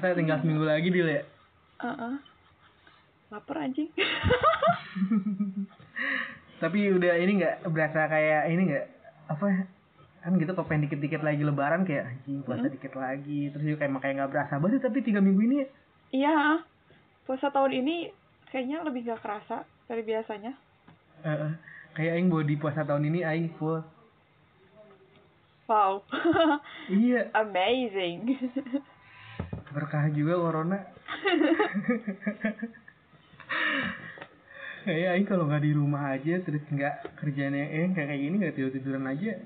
berasa tinggal seminggu lagi Dil ya. Heeh. Lapar anjing. Tapi udah ini nggak berasa kayak ini nggak apa kan gitu kok pengen dikit-dikit lagi lebaran kayak anjing puasa Hmm. dikit lagi terus juga kayak makanya nggak berasa banget tapi tiga minggu ini ya Iya. Puasa tahun ini kayaknya lebih gak kerasa dari biasanya. eh, kayak aing body puasa tahun ini aing full Wow. iya Amazing. berkah juga corona kayak aing kalau nggak di rumah aja terus nggak kerjanya eh kayak kayak gini nggak tidur tiduran aja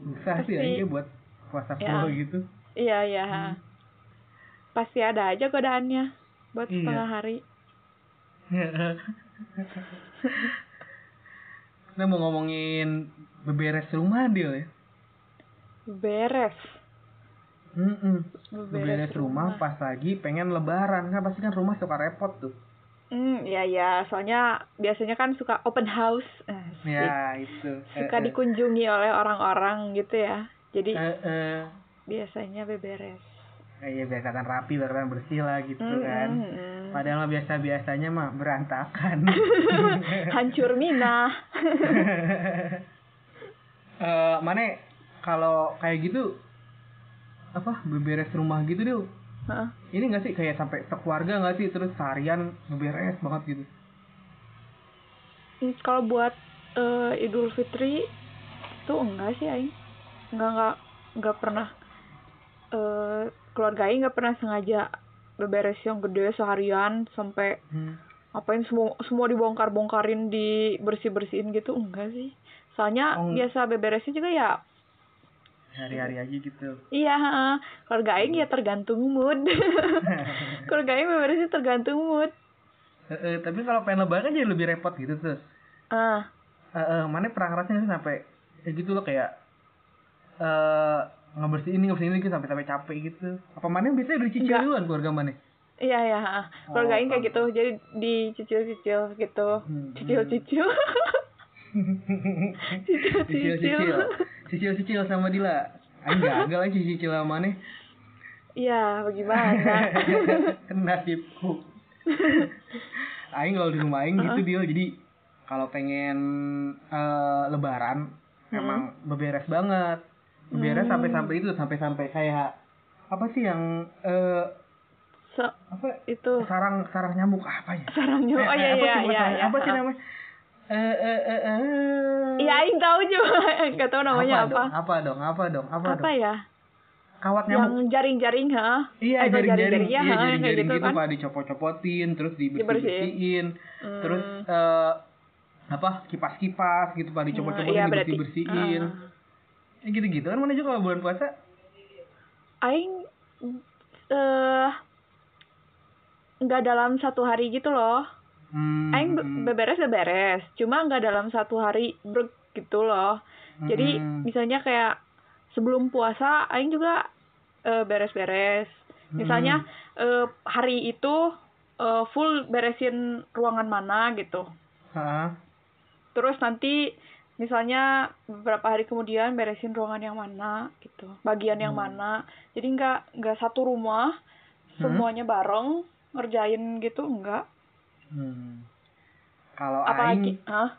susah sih Pasti. aing buat puasa Ya. gitu iya, iya. Pasti ada aja godaannya buat Iya. setengah hari. Kita mau ngomongin beberes rumah Dil ya. Beres. Mm-mm. Beberes, Beberes rumah pas lagi pengen lebaran kan pasti kan rumah suka repot tuh. Hmm, iya iya, soalnya biasanya kan suka open house. Asik. Ya itu. Suka Eh, eh. dikunjungi oleh orang-orang gitu ya. Jadi Eh, eh. biasanya beberes. Eh, Iya biasa kan rapi, biasa kan bersih lah gitu Mm, kan. mm, mm. Padahal mah biasa-biasanya mah berantakan. Hancur minah. Eh, mana kalau kayak gitu apa beberes rumah gitu deh Hah? ini gak sih kayak sampai sekeluarga gak sih terus seharian beberes banget gitu Hmm, Kalau buat eh, Idul Fitri itu enggak sih aing. Enggak enggak enggak pernah eh keluarga aing enggak pernah sengaja beberes yang gede seharian sampai hmm. apain semua semua dibongkar-bongkarin dibersih-bersihin gitu enggak sih. Soalnya Oh. biasa beberesnya juga ya hari-hari aja gitu iya, keluarga aing ya tergantung mood. keluarga aing beberesnya tergantung mood. Eh, eh, tapi kalau pengen lebaran jadi lebih repot gitu terus Ah, eh eh, mana pernah ngerasain nggak sih sampai ya gitu loh kayak eh ngebersihin ini ngebersihin ini gitu sampai sampai capek gitu apa mana biasanya udah dicicil duluan keluarga mana Iya ya, heeh. keluarga Oh, aing kayak gitu. Jadi dicicil-cicil gitu. Hmm, Cicil-cicil. cicil cicil Cicil-cicil. cicil cicil sama Dila Aing gagal aja cicil sama mana Iya, bagaimana? nasibku Aing kalau di rumah Aing gitu dia jadi kalau pengen eh, lebaran emang beberes banget beberes Hmm. sampai sampai itu sampai sampai kayak apa sih yang eh so, apa itu sarang sarang nyamuk apa ya sarangnya. Oh Eh, iya apa iya sih, iya. bukan, iya. apa sih namanya eh eh eh eh Iya, aing tahu juga. Enggak tahu namanya apa. dong, apa dong apa dong apa, Apa dong ya? kawat Yang nyamuk jaring-jaring, ha? Iya jaring-jaring, ya, iya jaring-jaring gitu, gitu kan. pak dicopot-copotin, terus Dibersihin. dibersih-bersihin, Hmm. terus eh apa kipas-kipas gitu pak dicopot-copotin, iya, berarti. dibersih-bersihin, Ah. Ya gitu-gitu kan mana juga kalau bulan puasa? Aing eh nggak dalam satu hari gitu loh. Hmm, Aing be- beberes beberes, cuma nggak dalam satu hari brek gitu loh. Jadi hmm, misalnya kayak sebelum puasa aing juga eh, beres-beres. Misalnya eh, hari itu eh, full beresin ruangan mana gitu. ah, Terus nanti misalnya beberapa hari kemudian beresin ruangan yang mana gitu, bagian yang Hmm. mana. Jadi nggak nggak satu rumah Hmm. semuanya bareng ngerjain gitu enggak. Hmm. Kalau Apalagi, Aing hah?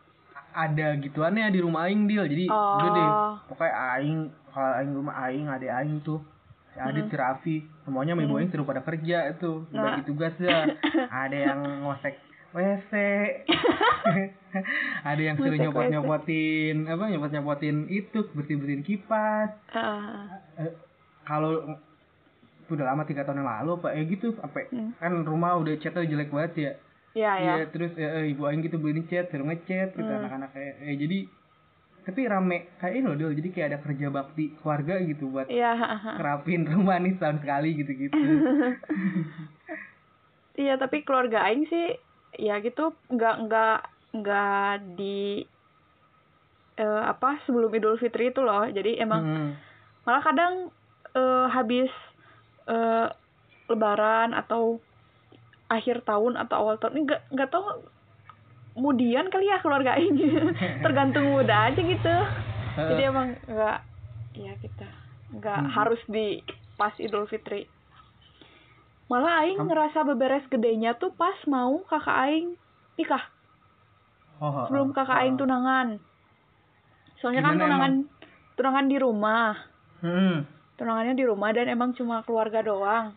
ada gituannya di rumah Aing deal, jadi Oh. udah deh, pokoknya Aing kalau Aing rumah Aing ada Aing tuh. Si Adit, si Raffi, semuanya ibu Aing suruh pada kerja itu, Hmm. Nah. bagi tugas ya. ada yang ngosek WC, ada yang suruh nyopot nyopotin apa nyopot nyopotin itu bersih bersihin kipas Eh, kalau udah lama tiga tahun yang lalu pak ya gitu sampai Hmm. kan rumah udah catnya jelek banget ya ya ya. Iya terus eh, eh, ibu aing gitu beliin cat suruh ngecat gitu Hmm. anak-anak kayak eh, jadi tapi rame kayak ini loh Dul jadi kayak ada kerja bakti keluarga gitu buat Iya, ha. kerapin rumah nih setahun sekali gitu-gitu Iya, tapi keluarga aing sih ya gitu nggak nggak nggak di eh, apa sebelum Idul Fitri itu loh. Jadi emang Hmm. malah kadang eh, habis eh, Lebaran atau akhir tahun atau awal tahun ini nggak nggak tahu kemudian kali ya keluarga ini tergantung muda aja gitu. Jadi emang nggak ya kita nggak Hmm. harus di pas Idul Fitri. malah aing ngerasa beberes gedenya tuh pas mau kakak aing nikah Oh, sebelum kakak aing tunangan soalnya kan Gimana tunangan tunangan di rumah Hmm. tunangannya di rumah dan emang cuma keluarga doang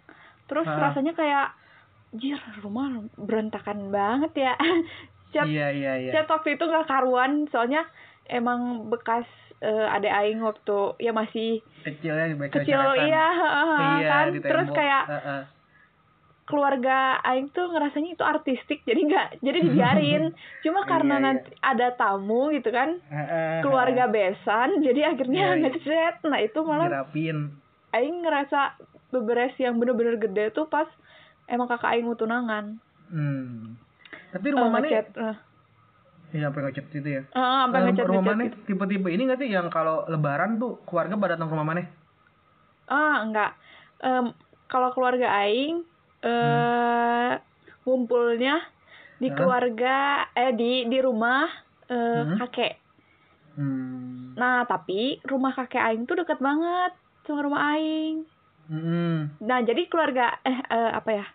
terus Ah. rasanya kayak jir rumah berantakan banget ya cat Iya iya iya. cat waktu itu nggak karuan soalnya emang bekas eh, adek aing waktu ya masih Kecil ya kecil iya Iya, kan terus kayak Heeh. keluarga aing tuh ngerasanya itu artistik jadi nggak jadi dibiarin cuma karena Iya, iya. nanti ada tamu gitu kan Heeh, keluarga besan jadi akhirnya Iya, iya. nah itu malah dirapin. aing ngerasa beberes yang bener-bener gede tuh pas emang kakak aing mau tunangan Hmm. Tapi Eh, rumah mana? ngecat eh, Iya, sampai ngecat itu ya. eh, sampai Eh, ngecat rumah mana gitu. tipe-tipe ini nggak sih yang kalau lebaran tuh keluarga pada datang ke rumah mana? ah enggak Em, kalau keluarga aing eh ngumpulnya di keluarga eh di di rumah eh, Hmm. kakek Hmm. nah tapi rumah kakek aing tuh deket banget sama rumah aing Hmm. nah jadi keluarga eh, eh, apa ya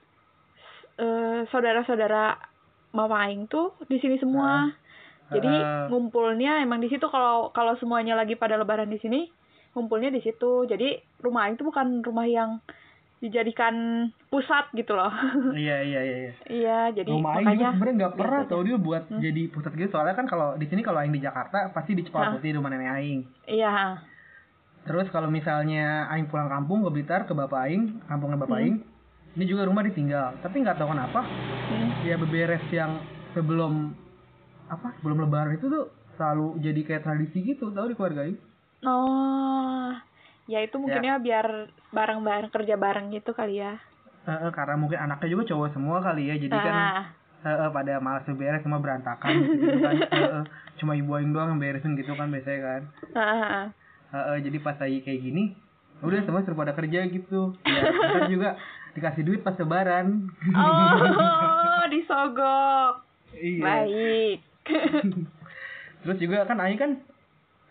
eh saudara-saudara mama aing tuh di sini semua jadi Ah. ngumpulnya emang di situ kalau kalau semuanya lagi pada lebaran di sini ngumpulnya di situ jadi rumah aing tuh bukan rumah yang dijadikan pusat gitu loh Iya iya iya. iya. iya jadi rumah Aing juga makanya sebenarnya nggak pernah biasa tau dia buat Hmm. jadi pusat gitu soalnya kan kalau di sini kalau Aing di Jakarta pasti di Cepal Putih rumah nenek Aing. iya Terus kalau misalnya Aing pulang kampung ke Blitar ke bapak Aing, kampungnya bapak Hmm. Aing, ini juga rumah ditinggal. Tapi nggak tahu kenapa Hmm. ya beberes yang sebelum apa sebelum Lebaran itu tuh selalu jadi kayak tradisi gitu tau di keluarga Aing. oh ya itu mungkin ya, biar bareng-bareng kerja bareng gitu kali ya eh, karena mungkin anaknya juga cowok semua kali ya, jadi kan eh, pada malas beberes semua berantakan gitu kan. Eh, eh, cuma ibu Aing doang yang beresin gitu kan biasanya kan. ah. Jadi pas lagi kayak gini udah semua suruh pada kerja gitu. Ya ntar juga dikasih duit pas lebaran. Oh disogok. Iya. Baik. Terus juga kan Aing kan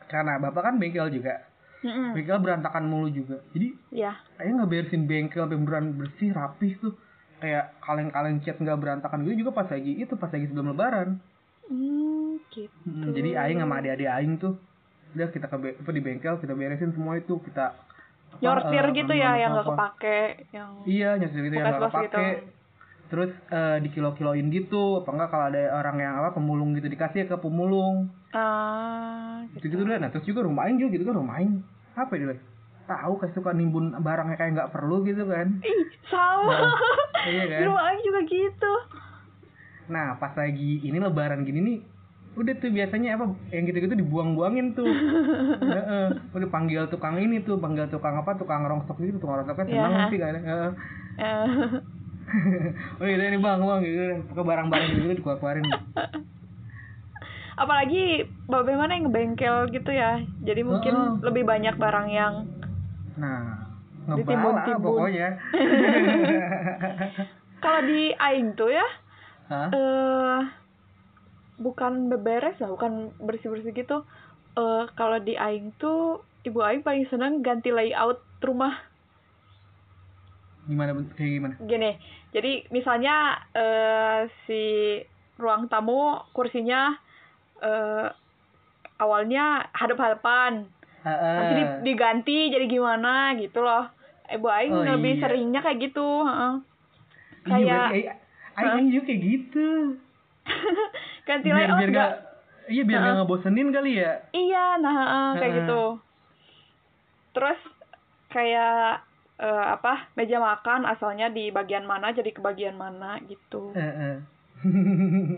karena bapak kan bengkel juga. Mm-mm. bengkel berantakan mulu juga. Jadi ya Aing nggak beresin bengkel sampai beneran bersih rapih tuh. Kayak kaleng-kaleng cat nggak berantakan gitu juga pas lagi itu pas lagi sebelum lebaran. Hmm, gitu. Hmm, jadi Aing sama adik-adik Aing tuh udah kita ke apa, di bengkel kita beresin semua itu kita apa, nyortir eh, gitu ya yang nggak kepake yang Iya, nyosir gitu yang nggak gitu kepake. Terus eh, dikilo-kiloin gitu, apa enggak kalau ada orang yang apa pemulung gitu dikasih ke pemulung. ah Gitu gitu deh. Nah, terus juga rumah Aing juga gitu kan rumah Aing. Apa ya dia? Tahu kayak suka nimbun barangnya kayak nggak perlu gitu kan. ih sama Nah, iya kan? di rumah Aing juga gitu Nah, pas lagi ini lebaran gini nih udah tuh biasanya apa yang gitu-gitu dibuang-buangin tuh. Heeh. Udah panggil tukang ini tuh, panggil tukang apa, tukang rongsok gitu, tukang rongsoknya seneng Iya. sih kan. Heeh. Eh, oh iya ini bang bang gitu ke barang-barang gitu dikeluarin apalagi bagaimana yang ngebengkel gitu ya jadi mungkin Heeh. lebih banyak barang yang nah ngebala pokoknya kalau di Aing tuh ya Hah? eh bukan beberes lah bukan bersih bersih gitu. Eh kalau di Aing tuh ibu Aing paling seneng ganti layout rumah. Gimana bentuk- kayak gimana? Gini jadi misalnya eh si ruang tamu kursinya eh awalnya hadap-hadapan. Nanti di- Heeh. diganti jadi gimana gitu loh. Ibu Aing Oh, lebih iya. seringnya kayak gitu heeh. iya kayak Aing juga kayak gitu ganti biar layout biar nggak? gak iya biar gak ngebosenin kali ya? Iya nah heeh, kayak Heeh. gitu. Terus kayak eh, apa meja makan asalnya di bagian mana jadi ke bagian mana gitu. Heeh.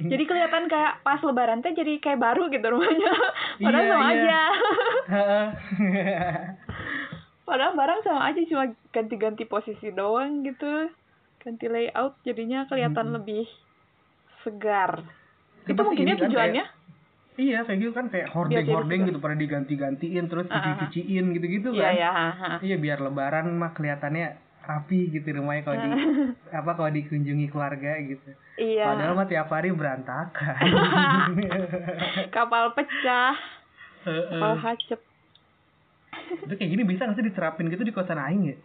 jadi kelihatan kayak pas lebaran teh jadi kayak baru gitu rumahnya. Padahal Iya, sama iya. aja. Padahal barang sama aja cuma ganti-ganti posisi doang gitu. Ganti layout jadinya kelihatan Mm-mm. lebih segar Itu mungkin ya kan tujuannya iya kayak gitu kan kayak hordeng jadi hordeng segar. gitu pada diganti-gantiin terus Ah, ah, ah. dicuci-cuciin gitu-gitu iya kan ya ha. iya biar lebaran mah kelihatannya rapi gitu rumahnya kalau di apa kalau dikunjungi keluarga gitu iya Padahal mah tiap hari berantakan. kapal pecah kapal hacep Itu kayak gini bisa nggak sih diterapin gitu di kosan aing ya?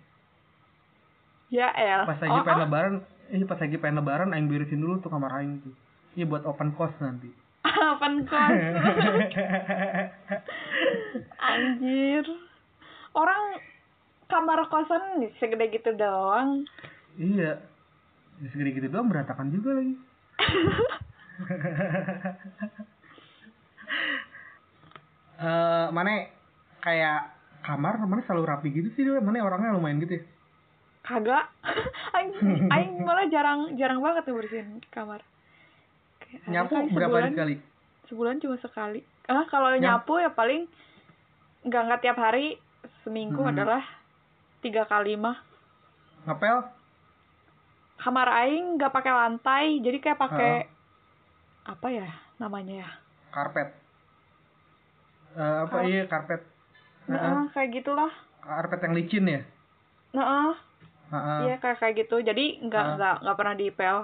Ya el. pas lagi Oh, pengen ah. lebaran eh pas lagi pengen lebaran aing beresin dulu tuh kamar aing tuh iya buat open cost nanti Open kos. Anjir. Orang kamar kosan segede gitu doang. iya Ya, segede gitu doang berantakan juga lagi eh mana kayak kamar mana selalu rapi gitu sih dia mana orangnya lumayan gitu ya Kagak. aing aing malah jarang jarang banget tuh bersihin kamar. Nyapu kali berapa hari sebulan- sekali Sebulan cuma sekali. Ah, kalau Nyap- nyapu ya paling nggak nggak tiap hari. Seminggu Hmm. adalah tiga kali mah. ngepel Kamar aing nggak pakai lantai, jadi kayak pakai apa ya namanya ya? karpet Eh, apa Kar- iya karpet. Nah, kayak gitulah. karpet yang licin ya Nah, Heeh. iya kayak kayak gitu. Jadi nggak nggak nggak pernah dipel.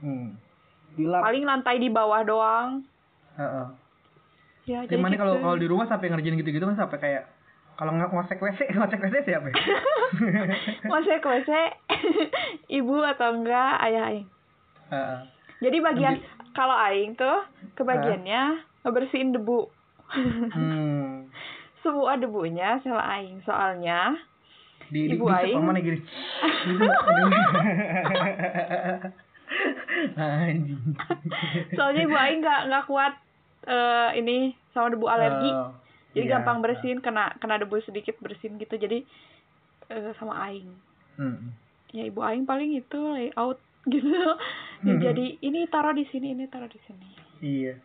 hmm. Dilap Paling lantai di bawah doang. Heeh. Ya, Jadi jadi mana gitu. kalau kalau di rumah sampai ngerjain gitu-gitu kan sampai kayak kalau nggak ngosek WC, ngosek WC siapa ya? Ke WC ibu atau enggak ayah aing. Heeh. Jadi bagian Lebih- kalau aing tuh kebagiannya ngebersihin debu. hmm. Semua debunya salah aing. Soalnya Di, Ibu di Aing. mana? Gitu. Anjing. soalnya ibu aing nggak nggak kuat eh, ini sama debu alergi. Oh, Jadi iya. gampang bersihin kena kena debu sedikit bersihin gitu. Jadi eh, sama aing. Hmm. Ya ibu aing paling itu layout gitu. Ya, Hmm. Jadi ini taruh di sini, ini taruh di sini. Iya.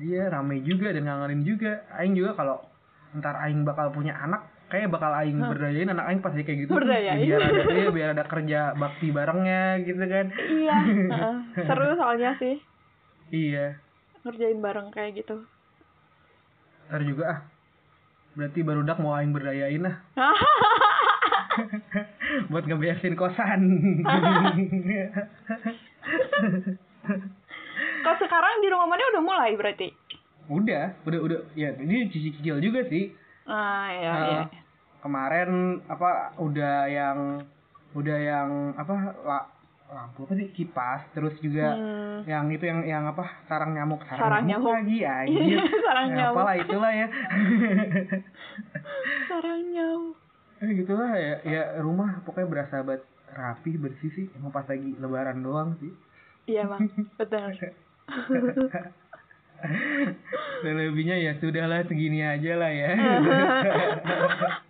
Iya ramai juga dan ngangenin juga. Aing juga kalau ntar Aing bakal punya anak, kayak bakal Aing berdayain anak Aing pasti kayak gitu. Berdayain. Biar ada iya, biar ada kerja bakti barengnya gitu kan. Iya, seru soalnya sih Iya. ngerjain bareng kayak gitu. Ntar juga ah. Berarti barudak mau Aing berdayain ah. Buat ngeberesin kosan. Kalau sekarang di rumah mana udah mulai berarti? udah, udah, udah. Ya, ini cicil juga sih. Ah iya Heeh. iya. Kemarin apa udah yang udah yang apa la, lampu apa sih kipas terus juga Hmm. yang itu yang yang apa sarang nyamuk Sarang nyamuk. lagi anjir Sarang Ya, nyamuk. apalah itulah ya Sarang nyamuk. Eh, gitulah ya ya rumah pokoknya berasa banget rapi bersih sih emang pas lagi lebaran doang sih Iya bang, betul. Dan lebihnya ya sudahlah segini aja lah ya